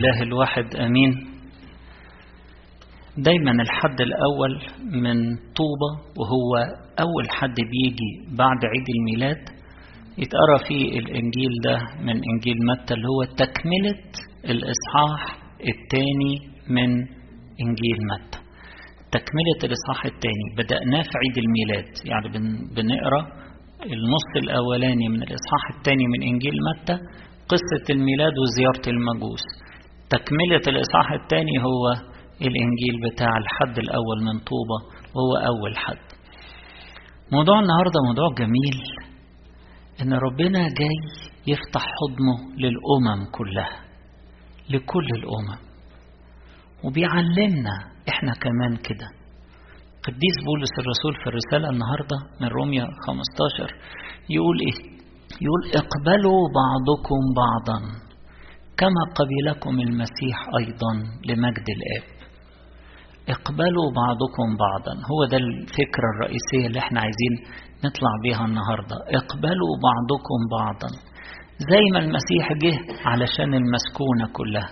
الإله الواحد أمين. دايما الحد الأول من طوبة وهو أول حد بيجي بعد عيد الميلاد. يتقرأ فيه الإنجيل ده من إنجيل متى اللي هو تكملة الإصحاح الثاني من إنجيل متى. تكملة الإصحاح الثاني بدأناه في عيد الميلاد. يعني بنقرأ النص الأولاني من الإصحاح الثاني من إنجيل متى قصة الميلاد وزيارة المجوس. تكملة الإصحاح الثاني هو الإنجيل بتاع الحد الأول من طوبة وهو أول حد. موضوع النهاردة موضوع جميل إن ربنا جاي يفتح حضنه للأمم كلها لكل الأمم. وبيعلمنا إحنا كمان كده. قديس بولس الرسول في الرسالة النهاردة من روميا 15 يقول إيه؟ يقول اقبلوا بعضكم بعضا. كما قبلكم المسيح أيضا لمجد الآب. اقبلوا بعضكم بعضا. هو ده الفكرة الرئيسية اللي إحنا عايزين نطلع بيها النهاردة. اقبلوا بعضكم بعضا. زي ما المسيح جه علشان المسكونة كلها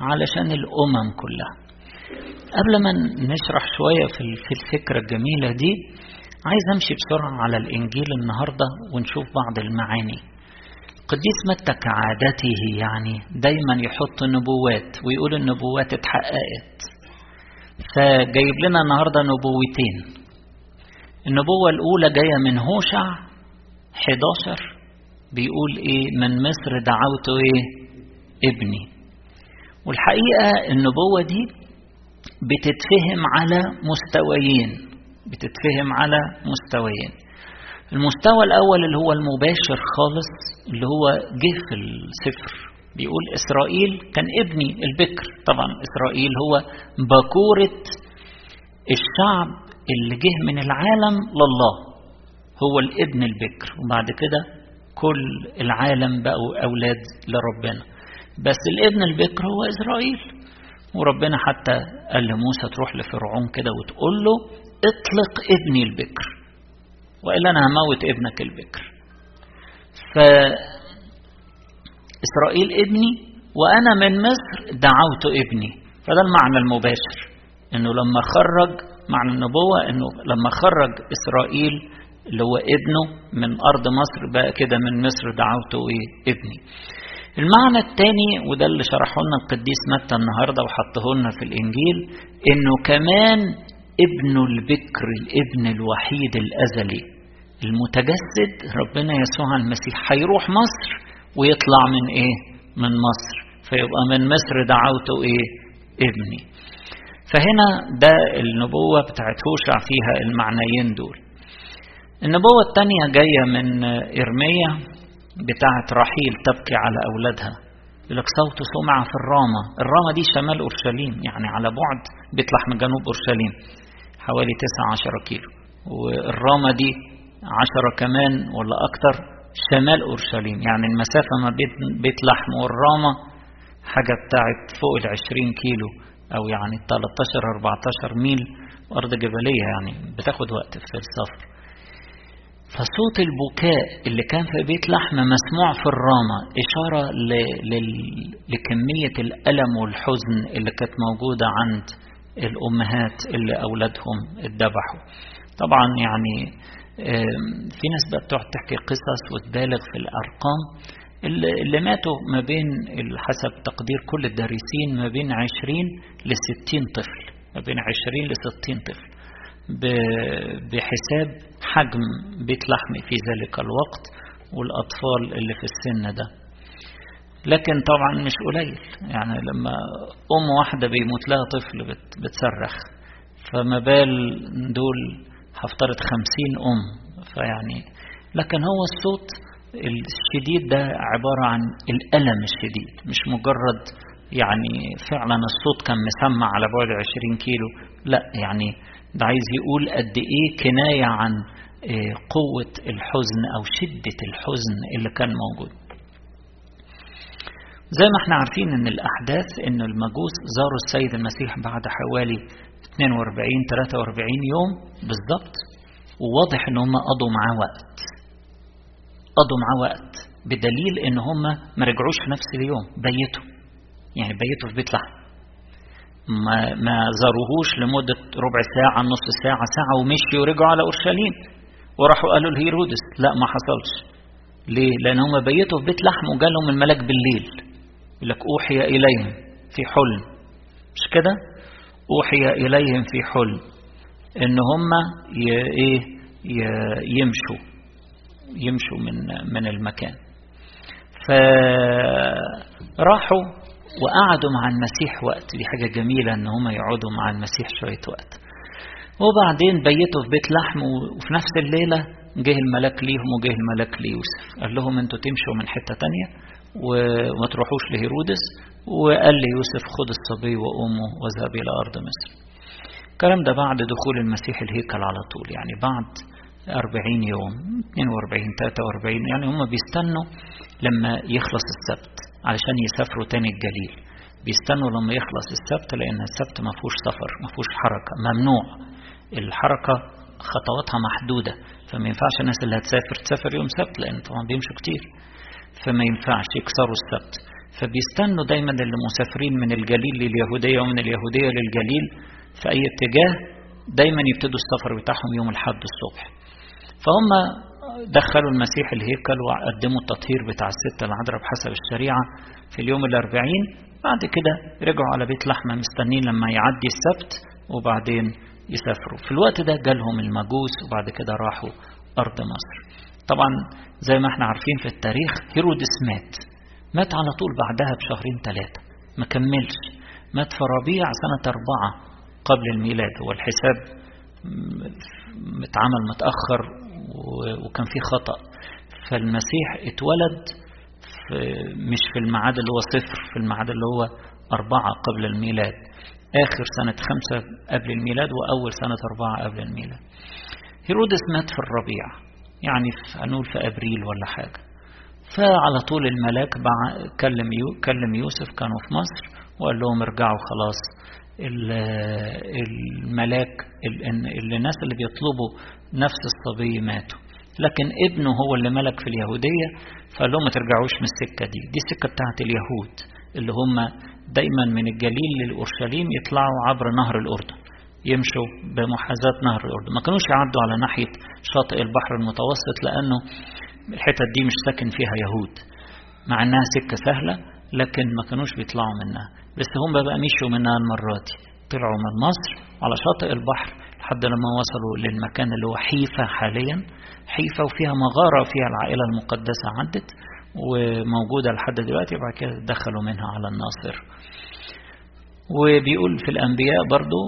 علشان الأمم كلها. قبل ما نشرح شوية في الفكرة الجميلة دي عايز أمشي بسرعة على الإنجيل النهاردة ونشوف بعض المعاني. قديس متى كعادته يعني دايما يحط نبوات ويقول النبوات اتحققت. فجايب لنا النهاردة نبوتين. النبوة الأولى جاية من هوشع 11 بيقول إيه؟ من مصر دعوت إيه؟ ابني. والحقيقة النبوة دي بتتفهم على مستويين بتتفهم على مستويين. المستوى الأول اللي هو المباشر خالص اللي هو جه في السفر بيقول إسرائيل كان ابني البكر. طبعا إسرائيل هو بكورة الشعب اللي جه من العالم لله. هو الابن البكر. وبعد كده كل العالم بقوا أولاد لربنا. بس الابن البكر هو إسرائيل. وربنا حتى قال لموسى تروح لفرعون كده وتقول له اطلق ابني البكر. وإلا أنا هموت ابنك البكر. فإسرائيل ابني وأنا من مصر دعوت ابني. فده المعنى المباشر إنه لما خرج معنى النبوة إنه لما خرج إسرائيل اللي هو ابنه من أرض مصر بقى كده من مصر دعوته إيه؟ ابني. المعنى الثاني وده اللي شرحه لنا القديس متى النهارده وحطه لنا في الإنجيل إنه كمان ابن البكر الابن الوحيد الأزلي المتجسد ربنا يسوع المسيح هيروح مصر ويطلع من إيه؟ من مصر فيبقى من مصر دعوته إيه؟ ابني. فهنا ده النبوة بتاعت هوشع فيها المعنيين دول. النبوة الثانية جاية من إرميا بتاعت رحيل تبكي على أولادها. يقول لك صوت سمع في الرامة. الرامة دي شمال أورشليم يعني على بعد بيطلع من جنوب أورشليم حوالي 9 كيلو. والرامة دي عشرة كمان ولا أكتر شمال أورشليم يعني المسافة ما بين بيت لحم والرامة حاجة بتاعت فوق ال 20 كيلو أو يعني 13 14 ميل أرض جبلية يعني بتاخد وقت في السفر فصوت البكاء اللي كان في بيت لحم مسموع في الرامة إشارة. لكمية الألم والحزن اللي كانت موجودة عند الأمهات اللي أولادهم اتذبحوا طبعا يعني في ناس بقى بتقعد تحكي قصص وتبالغ في الأرقام. اللي ماتوا ما بين حسب تقدير كل الدارسين ما بين 20 ل 60 طفل ما بين 20 ل 60 طفل. بحساب حجم بيت لحم في ذلك الوقت والأطفال اللي في السن ده. لكن طبعا مش قليل يعني لما أم واحدة بيموت لها طفل بتصرخ. فما بال دول هفترض خمسين أم. فيعني لكن هو الصوت الشديد ده عبارة عن الألم الشديد مش مجرد يعني فعلا الصوت كان مسمع على بعد عشرين كيلو. لا يعني ده عايز يقول قد إيه كناية عن قوة الحزن أو شدة الحزن اللي كان موجود. زي ما إحنا عارفين إن الأحداث إن المجوس زاروا السيد المسيح بعد حوالي 42 43 يوم بالظبط وواضح إن هم قضوا معاه وقت. قضوا معاه وقت بدليل إن هم ما رجعوش في نفس اليوم بيتوا. يعني بيتوا في بيت لحم. ما, ما زاروهوش لمدة ربع ساعة نص ساعة ساعة ومشي ورجعوا على أورشليم. وراحوا قالوا لهيرودس لا ما حصلش. ليه؟ لأن هم بيتوا في بيت لحم وجالهم الملاك بالليل. يقول لك أوحي إليهم في حلم. مش كده؟ أوحي إليهم في حلم إن هم إيه يمشوا يمشوا من من المكان. فراحوا وقعدوا مع المسيح وقت دي حاجة جميلة إن هم يقعدوا مع المسيح شوية وقت. وبعدين بيتوا في بيت لحم وفي نفس الليلة جه الملاك ليهم وجه الملاك ليوسف. قال لهم أنتوا تمشوا من حتة تانية وما تروحوش لهيرودس. وقال ليوسف خد الصبي وأمه وذهب إلى أرض مصر. الكلام ده بعد دخول المسيح الهيكل على طول يعني بعد 40 يوم 42 43 يعني هم بيستنوا لما يخلص السبت علشان يسافروا تاني الجليل. بيستنوا لما يخلص السبت لأن السبت ما فيهوش سفر ما فيهوش حركة ممنوع. الحركة خطواتها محدودة فما ينفعش الناس اللي هتسافر تسافر يوم سبت لأن طبعا بيمشوا كتير. فما ينفعش يكسروا السبت. فبيستنوا دايما المسافرين من الجليل لليهودية ومن اليهودية للجليل في أي اتجاه دايما يبتدوا السفر بتاعهم يوم الحد الصبح. فهم دخلوا المسيح الهيكل وقدموا التطهير بتاع الست العذراء بحسب الشريعة في اليوم الأربعين. بعد كده رجعوا على بيت لحمة مستنين لما يعدي السبت وبعدين يسافروا. في الوقت ده جالهم المجوس وبعد كده راحوا أرض مصر. طبعا زي ما إحنا عارفين في التاريخ هيرودس مات. مات على طول بعدها بشهرين ثلاثة ما كملش. مات في ربيع سنة أربعة قبل الميلاد هو الحساب اتعمل متأخر وكان في خطأ. فالمسيح اتولد في مش في الميعاد اللي هو صفر في الميعاد اللي هو أربعة قبل الميلاد. آخر سنة خمسة قبل الميلاد وأول سنة أربعة قبل الميلاد. هيرودس مات في الربيع. يعني في هنقول في أبريل ولا حاجة. فعلى طول الملاك كلم كلم يوسف كانوا في مصر وقال لهم ارجعوا خلاص. الملاك الناس اللي بيطلبوا نفس الصبي ماتوا. لكن ابنه هو اللي ملك في اليهودية فقال لهم ما ترجعوش من السكة دي. دي السكة بتاعت اليهود اللي هم دايما من الجليل للأورشليم يطلعوا عبر نهر الأردن. يمشوا بمحاذاة نهر الأردن ما كانوش يعدوا على ناحية شاطئ البحر المتوسط لأنه الحتت دي مش ساكن فيها يهود. مع إنها سكة سهلة لكن ما كانوش بيطلعوا منها. بس هم بقى مشوا منها المرة دي. طلعوا من مصر على شاطئ البحر لحد لما وصلوا للمكان اللي هو حيفا حاليا. حيفا وفيها مغارة فيها العائلة المقدسة عدت وموجودة لحد دلوقتي وبعد كده دخلوا منها على الناصر. وبيقول في الأنبياء برضو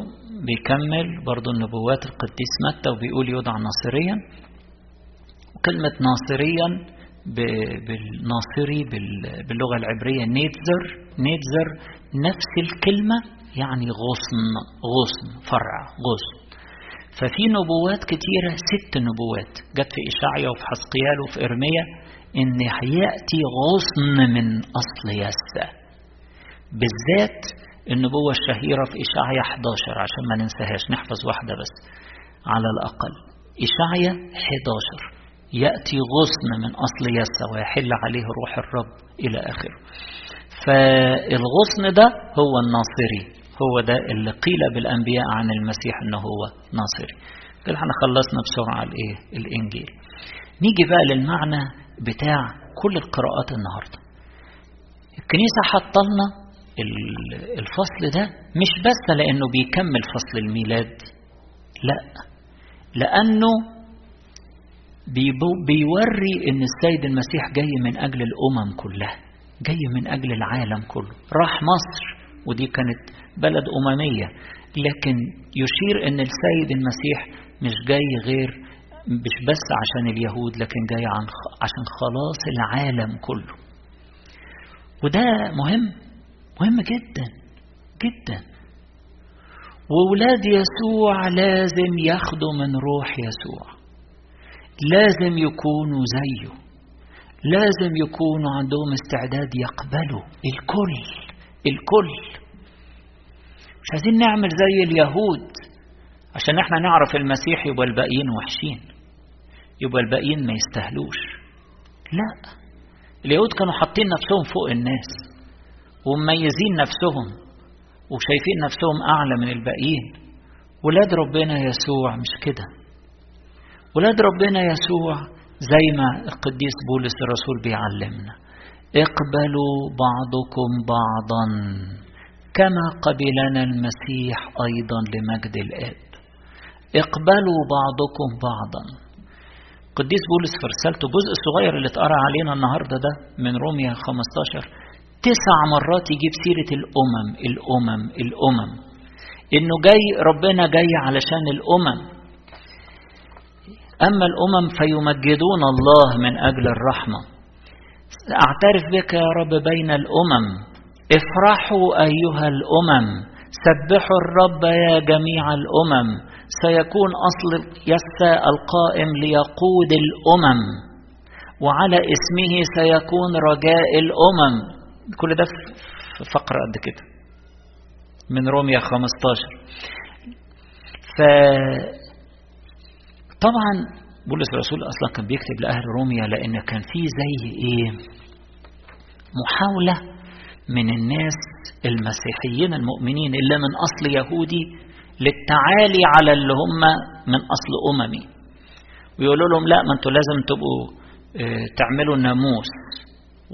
بيكمل برضو النبوات القديس متى؟ وبيقول يدعى ناصريا. وكلمة ناصريا بالناصري باللغة العبرية نيتزر. نيتزر نفس الكلمة يعني غصن غصن فرع غصن. ففي نبوات كتيرة ست نبوات. جت في إشعيا وفي حسقيال وفي إرميا إن هيأتي غصن من أصل يسى بالذات النبوة الشهيرة في إشعيا 11 عشان ما ننساهاش نحفظ واحدة بس. على الأقل إشعيا 11 يأتي غصن من أصل يسى ويحل عليه روح الرب إلى آخره. فالغصن ده هو الناصري هو ده اللي قيل بالأنبياء عن المسيح أنه هو ناصري. كده إحنا خلصنا بسرعة الإيه؟ الإنجيل. نيجي بقى للمعنى بتاع كل القراءات النهاردة. الكنيسة حطلنا الفصل ده مش بس لأنه بيكمل فصل الميلاد لا. لأنه بيوري إن السيد المسيح جاي من أجل الأمم كلها جاي من أجل العالم كله. راح مصر ودي كانت بلد أممية. لكن يشير إن السيد المسيح مش جاي غير مش بس عشان اليهود لكن جاي عن عشان خلاص العالم كله. وده مهم. مهم جدا جدا. وولاد يسوع لازم ياخدوا من روح يسوع. لازم يكونوا زيه. لازم يكونوا عندهم استعداد يقبلوا الكل الكل. مش عايزين نعمل زي اليهود عشان إحنا نعرف المسيح يبقى الباقيين وحشين يبقى الباقيين ما يستاهلوش. لا اليهود كانوا حاطين نفسهم فوق الناس. ومميزين نفسهم وشايفين نفسهم أعلى من الباقيين. ولاد ربنا يسوع مش كده. ولاد ربنا يسوع زي ما القديس بولس الرسول بيعلمنا اقبلوا بعضكم بعضا كما قبلنا المسيح أيضا لمجد الآب اقبلوا بعضكم بعضا. قديس بولس في رسالته الجزء الصغير اللي اتقرأ علينا النهارده ده من روميا 15 تسع مرات يجيب سيرة الأمم الأمم الأمم. إنه جاي ربنا جاي علشان الأمم. أما الأمم فيمجدون الله من أجل الرحمة. أعترف بك يا رب بين الأمم. افرحوا أيها الأمم. سبحوا الرب يا جميع الأمم. سيكون أصل يسى القائم ليقود الأمم. وعلى اسمه سيكون رجاء الأمم. كل ده في فقرة قد كده. من روميا 15 ف طبعا بولس الرسول أصلا كان بيكتب لأهل روميا لأن كان في زي إيه؟ محاولة من الناس المسيحيين المؤمنين اللي من أصل يهودي للتعالي على اللي هم من أصل أممي. ويقولوا لهم لا ما أنتوا لازم تبقوا آه تعملوا الناموس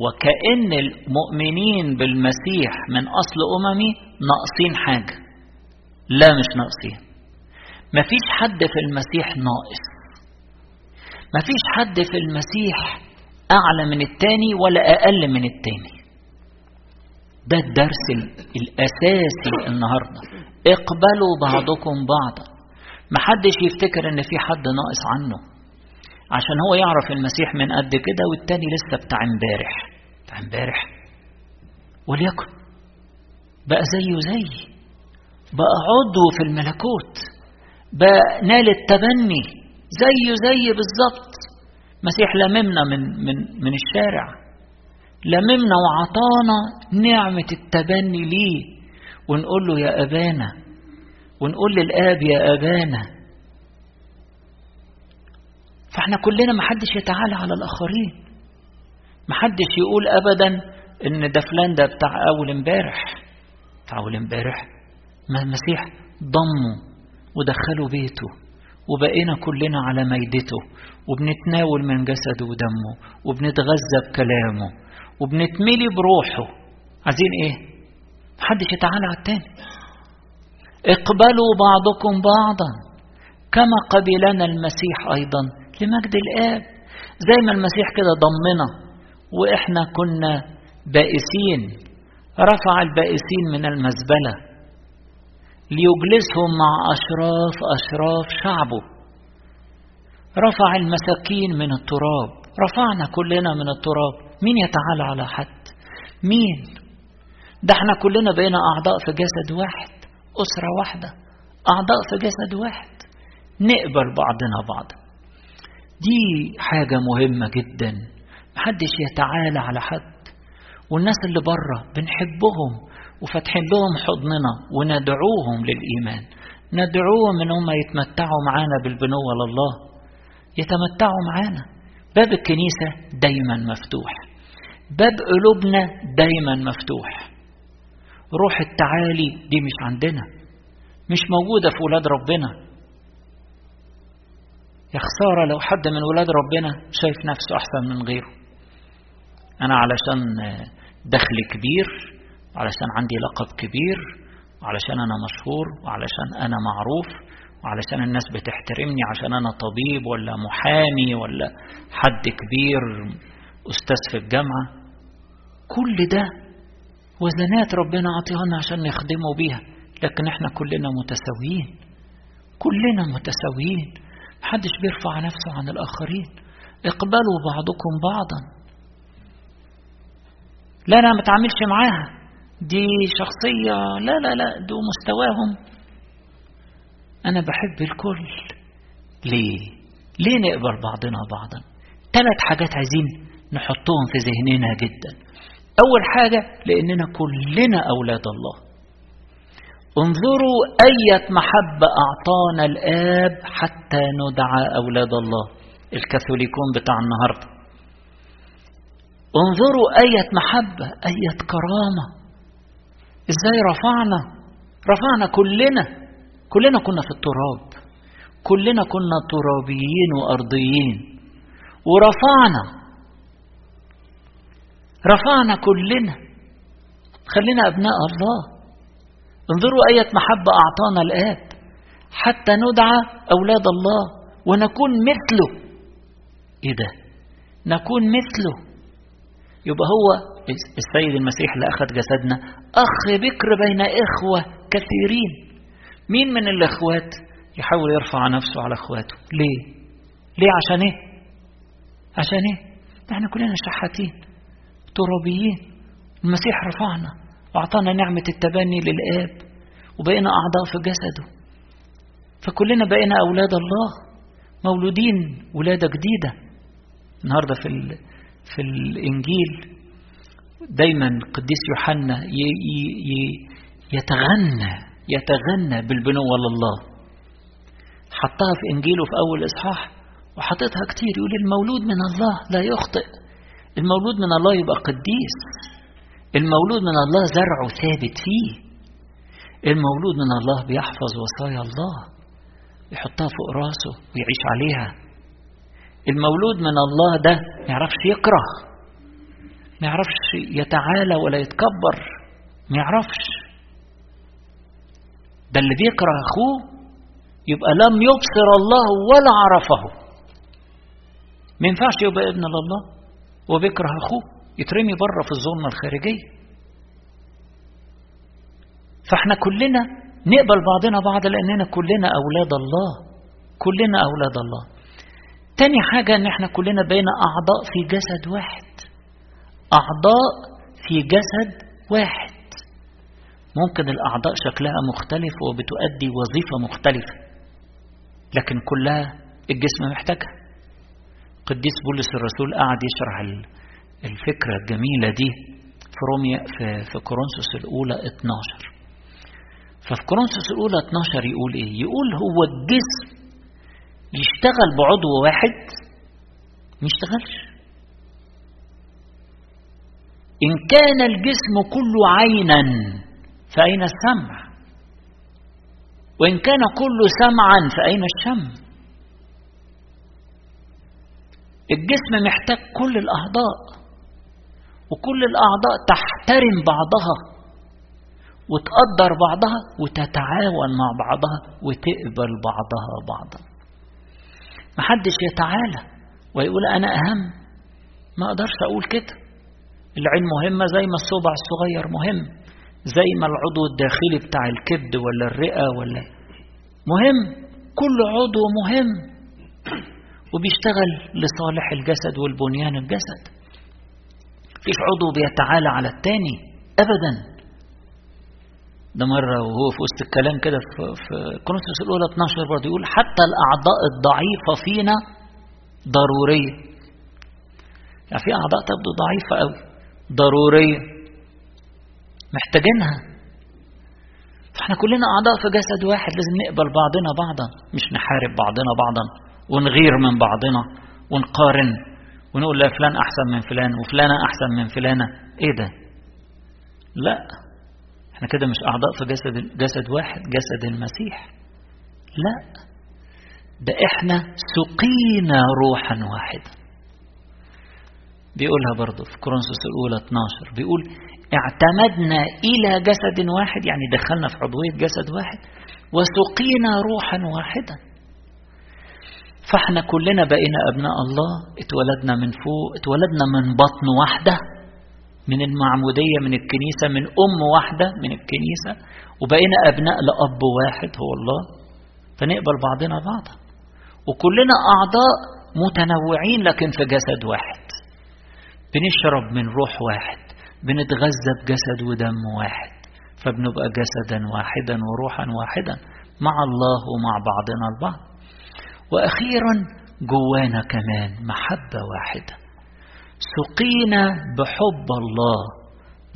وكأن المؤمنين بالمسيح من أصل أممي ناقصين حاجة. لا مش ناقصين. مفيش حد في المسيح ناقص. مفيش حد في المسيح أعلى من التاني ولا أقل من التاني. ده الدرس الأساسي النهاردة. اقبلوا بعضكم بعضا. محدش يفتكر إن في حد ناقص عنه. عشان هو يعرف المسيح من قد كده والتاني لسه بتاع امبارح. بتاع امبارح. وليكن. بقى زيه زي. بقى عضو في الملكوت. بقى نال التبني. زيه زي بالظبط. مسيح لممنا من من من الشارع. لممنا وعطانا نعمة التبني ليه. ونقول له يا أبانا. ونقول للآب يا أبانا. فاحنا كلنا محدش يتعالى على الآخرين. محدش يقول أبدا إن ده فلان ده بتاع أول امبارح. بتاع أول امبارح. ما المسيح ضمه ودخله بيته. وبقينا كلنا على ميدته. وبنتناول من جسده ودمه. وبنتغذى بكلامه. وبنتملي بروحه. عايزين إيه؟ محدش يتعالى على التاني. اقبلوا بعضكم بعضا. كما قبلنا المسيح أيضا. لمجد الآب. زي ما المسيح كده ضمنا وإحنا كنا بائسين. رفع البائسين من المزبلة ليجلسهم مع أشراف أشراف شعبه. رفع المساكين من التراب. رفعنا كلنا من التراب. مين يتعالى على حد؟ مين؟ ده إحنا كلنا بقينا أعضاء في جسد واحد أسرة واحدة. أعضاء في جسد واحد. نقبل بعضنا بعض. دي حاجة مهمة جدا. محدش يتعالى على حد. والناس اللي بره بنحبهم وفاتحين لهم حضننا وندعوهم للإيمان. ندعوهم إن هم يتمتعوا معانا بالبنوه لله يتمتعوا معانا. باب الكنيسة دايما مفتوح. باب قلوبنا دايما مفتوح. روح التعالي دي مش عندنا. مش موجودة في ولاد ربنا. يا خسارة لو حد من ولاد ربنا شايف نفسه أحسن من غيره. أنا علشان دخل كبير علشان عندي لقب كبير وعلشان أنا مشهور وعلشان أنا معروف وعلشان الناس بتحترمني عشان أنا طبيب ولا محامي ولا حد كبير أستاذ في الجامعة. كل ده وزنات ربنا عطيهانا عشان نخدمه بيها لكن إحنا كلنا متساويين. كلنا متساويين. محدش بيرفع نفسه عن الآخرين. اقبلوا بعضكم بعضا. لا أنا ما اتعاملش معاها. دي شخصية لا لا لا دول مستواهم. أنا بحب الكل. ليه؟ ليه نقبل بعضنا بعضا؟ ثلاث حاجات عايزين نحطهم في ذهننا جدا. أول حاجة لأننا كلنا أولاد الله. انظروا أية محبة أعطانا الآب حتى ندعى أولاد الله. الكاثوليكون بتاع النهاردة. انظروا أية محبة أية كرامة. إزاي رفعنا؟ رفعنا كلنا. كلنا كنا في التراب. كلنا كنا ترابيين وأرضيين. ورفعنا. رفعنا كلنا. خلينا أبناء الله. انظروا إيه محبة أعطانا الاب حتى ندعى أولاد الله ونكون مثله. إيه ده؟ نكون مثله. يبقى هو السيد المسيح اللي أخذ جسدنا. أخ بكر بين إخوة كثيرين. مين من الإخوات؟ يحاول يرفع نفسه على إخواته. ليه؟ ليه؟ عشان إيه؟ عشان إيه؟ إحنا كلنا شحاتين ترابيين. المسيح رفعنا. وأعطانا نعمة التبني للآب وبقينا أعضاء في جسده. فكلنا بقينا أولاد الله مولودين ولادة جديدة. النهاردة في, في الإنجيل دايما القديس يوحنا يتغنى يتغنى بالبنوة لله. حطها في إنجيله في أول إصحاح وحطيتها كتير. يقول المولود من الله لا يخطئ. المولود من الله يبقى قديس. المولود من الله زرعه ثابت فيه. المولود من الله بيحفظ وصايا الله يحطها فوق راسه ويعيش عليها. المولود من الله ده ما يعرفش يكره ما يعرفش يتعالى ولا يتكبر ما يعرفش. ده اللي بيكره أخوه يبقى لم يبصر الله ولا عرفه. ما ينفعش يبقى ابن لله وبيكره أخوه. يترمي بره في الظلمه الخارجية. فاحنا كلنا نقبل بعضنا بعض لأننا كلنا أولاد الله. كلنا أولاد الله. تاني حاجة إن إحنا كلنا بين أعضاء في جسد واحد. أعضاء في جسد واحد. ممكن الأعضاء شكلها مختلف وبتؤدي وظيفة مختلفة لكن كلها الجسم محتاجها. قديس بولس الرسول قعد يشرح الفكرة الجميلة دي في روميا في, في كورنثوس الأولى 12 ففي كورنثوس الأولى 12 يقول إيه؟ يقول هو الجسم يشتغل بعضو واحد ما يشتغلش. إن كان الجسم كله عينا فأين السمع؟ وإن كان كله سمعا فأين الشم؟ الجسم محتاج كل الأعضاء. وكل الأعضاء تحترم بعضها وتقدر بعضها وتتعاون مع بعضها وتقبل بعضها بعضا. محدش يتعالى ويقول أنا أهم. ما أقدرش أقول كده. العين مهمة زي ما الصبع الصغير مهم زي ما العضو الداخلي بتاع الكبد ولا الرئة ولا مهم. كل عضو مهم. وبيشتغل لصالح الجسد والبنيان الجسد. فيش عضو بيتعالى على التاني. أبدا. ده مرة وهو في وسط الكلام كده في, في كورنثوس الأولى 12 برضه يقول حتى الأعضاء الضعيفة فينا ضرورية. يعني في أعضاء تبدو ضعيفة قوي ضرورية. محتاجينها. فإحنا كلنا أعضاء في جسد واحد لازم نقبل بعضنا بعضا مش نحارب بعضنا بعضا ونغير من بعضنا ونقارن. ونقول لا فلان أحسن من فلان وفلانة أحسن من فلانة. إيه ده؟ لا. إحنا كده مش أعضاء في جسد جسد واحد جسد المسيح. لا. ده إحنا سقينا روحا واحدا. بيقولها برضه في كورنثوس الأولى 12 بيقول اعتمدنا إلى جسد واحد يعني دخلنا في عضوية جسد واحد وسقينا روحا واحدا. فاحنا كلنا بقينا أبناء الله اتولدنا من فوق اتولدنا من بطن واحدة من المعمودية من الكنيسة من أم واحدة من الكنيسة وبقينا أبناء لأب واحد هو الله. فنقبل بعضنا بعضا. وكلنا أعضاء متنوعين لكن في جسد واحد. بنشرب من روح واحد بنتغذى بجسد ودم واحد فبنبقى جسدا واحدا وروحا واحدا مع الله ومع بعضنا البعض. وأخيرا جوانا كمان محبة واحدة. سقينا بحب الله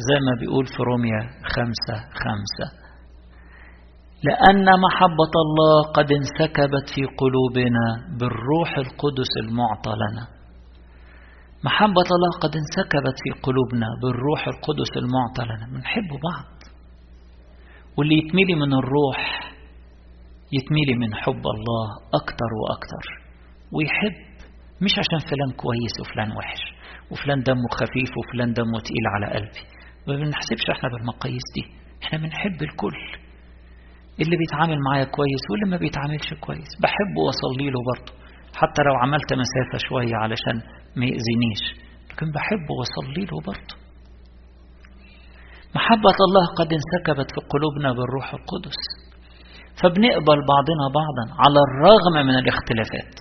زي ما بيقول في روميا خمسة خمسة. لأن محبة الله قد انسكبت في قلوبنا بالروح القدس المعطى لنا. محبة الله قد انسكبت في قلوبنا بالروح القدس المعطى لنا. بنحب بعض. واللي يتملي من الروح يتملي من حب الله أكتر وأكتر. ويحب مش عشان فلان كويس وفلان وحش وفلان دمه خفيف وفلان دمه تقيل على قلبي. ما بنحسبش إحنا بالمقاييس دي. إحنا بنحب الكل. اللي بيتعامل معايا كويس واللي ما بيتعاملش كويس. بحبه وأصلي له برضه. حتى لو عملت مسافة شوية علشان ما يأذينيش لكن بحبه وأصلي له برضه. محبة الله قد انسكبت في قلوبنا بالروح القدس. فبنقبل بعضنا بعضا على الرغم من الاختلافات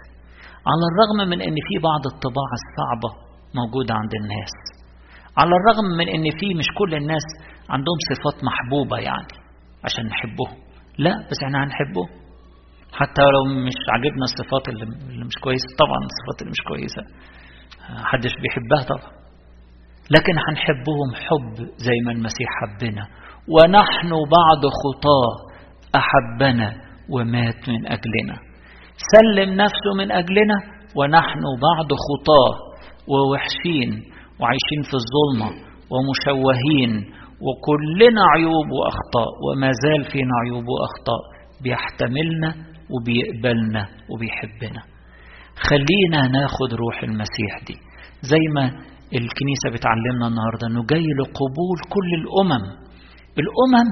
على الرغم من إن في بعض الطباع الصعبة موجودة عند الناس على الرغم من إن في مش كل الناس عندهم صفات محبوبة يعني عشان نحبهم لا بس إحنا هنحبه. حتى لو مش عاجبنا الصفات اللي, مش كويسة طبعا الصفات اللي مش كويسة محدش بيحبها طبعا. لكن هنحبهم حب زي ما المسيح حبنا. ونحن بعد خطاة أحبنا ومات من أجلنا. سلم نفسه من أجلنا ونحن بعد خطاه ووحشين وعايشين في الظلمة ومشوهين وكلنا عيوب وأخطاء وما زال فينا عيوب وأخطاء. بيحتملنا وبيقبلنا وبيحبنا. خلينا ناخد روح المسيح دي. زي ما الكنيسة بتعلمنا النهاردة أنه جاي لقبول كل الأمم. الأمم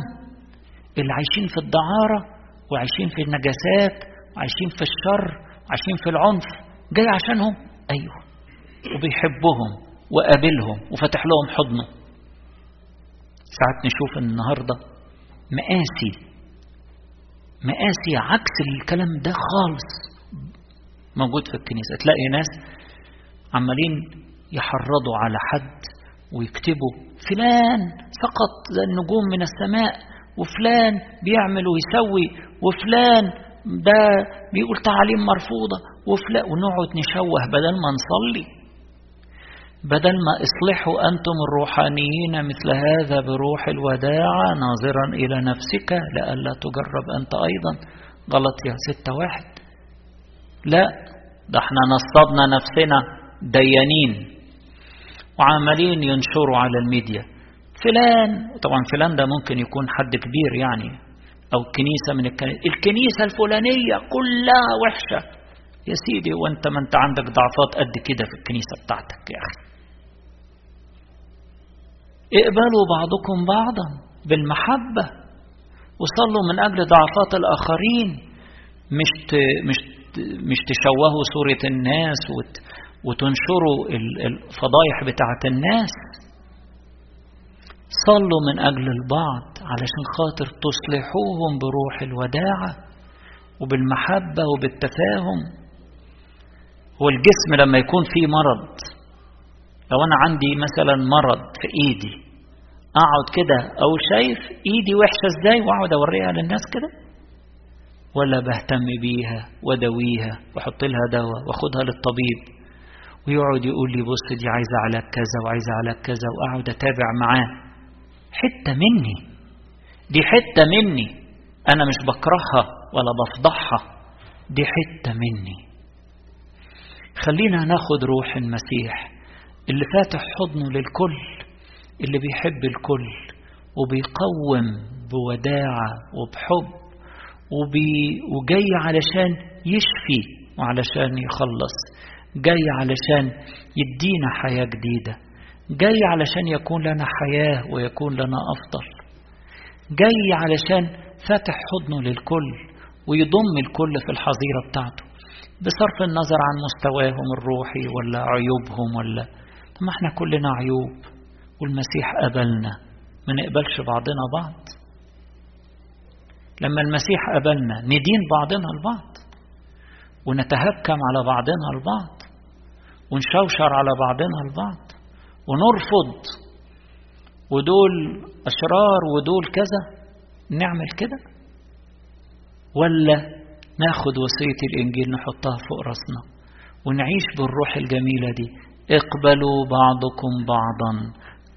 اللي عايشين في الدعارة وعايشين في النجاسات وعايشين في الشر وعايشين في العنف جاي عشانهم؟ أيوه. وبيحبهم وقابلهم وفتح لهم حضنه. ساعات نشوف النهاردة مقاسي مقاسي عكس الكلام ده خالص. موجود في الكنيسة. تلاقي ناس عمالين يحرضوا على حد ويكتبوا فلان سقط زي النجوم من السماء. وفلان بيعمل ويسوي وفلان ده بيقول تعاليم مرفوضة وفلان ونقعد نشوه بدل ما نصلي. بدل ما اصلحوا أنتم الروحانيين مثل هذا بروح الوداعة ناظرا إلى نفسك لئلا تجرب أنت أيضا. غلط يا ستة واحد. لا ده إحنا نصبنا نفسنا ديانين. وعمالين ينشروا على الميديا. فلان. طبعا فلان ده ممكن يكون حد كبير يعني أو كنيسة من الكنيسة الكنيسة الفلانية كلها وحشة. يا سيدي وأنت ما أنت عندك ضعفات قد كده في الكنيسة بتاعتك يا أخي. اقبلوا بعضكم بعضا بالمحبة وصلوا من أجل ضعفات الآخرين. مش مش مش تشوهوا صورة الناس وت وتنشروا الفضايح بتاعت الناس. صلوا من أجل البعض علشان خاطر تصلحوهم بروح الوداعة وبالمحبة وبالتفاهم. هو الجسم لما يكون فيه مرض لو أنا عندي مثلا مرض في إيدي أقعد كده أو شايف إيدي وحشة إزاي وأقعد أوريها للناس كده؟ ولا بهتم بيها ودويها وأحط لها دواء وأخدها للطبيب ويقعد يقول لي بص دي عايزة علاج كذا وعايزة علاج كذا وأقعد أتابع معاه. حتة مني. دي حتة مني. أنا مش بكرهها ولا بفضحها. دي حتة مني. خلينا ناخد روح المسيح اللي فاتح حضنه للكل اللي بيحب الكل وبيقوم بوداعه وبحب وبي وجاي علشان يشفي وعلشان يخلص جاي علشان يدينا حياة جديدة. جاي علشان يكون لنا حياة ويكون لنا أفضل. جاي علشان فاتح حضنه للكل ويضم الكل في الحظيرة بتاعته بصرف النظر عن مستواهم الروحي ولا عيوبهم ولا ما إحنا كلنا عيوب والمسيح قبلنا ما نقبلش بعضنا بعض. لما المسيح قبلنا ندين بعضنا البعض ونتهكم على بعضنا البعض ونشوشر على بعضنا البعض ونرفض ودول أشرار ودول كذا نعمل كده؟ ولا ناخد وصية الإنجيل نحطها فوق راسنا ونعيش بالروح الجميلة دي؟ اقبلوا بعضكم بعضا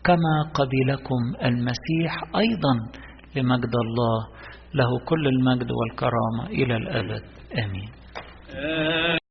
كما قبلكم المسيح أيضا لمجد الله له كل المجد والكرامة إلى الأبد. آمين.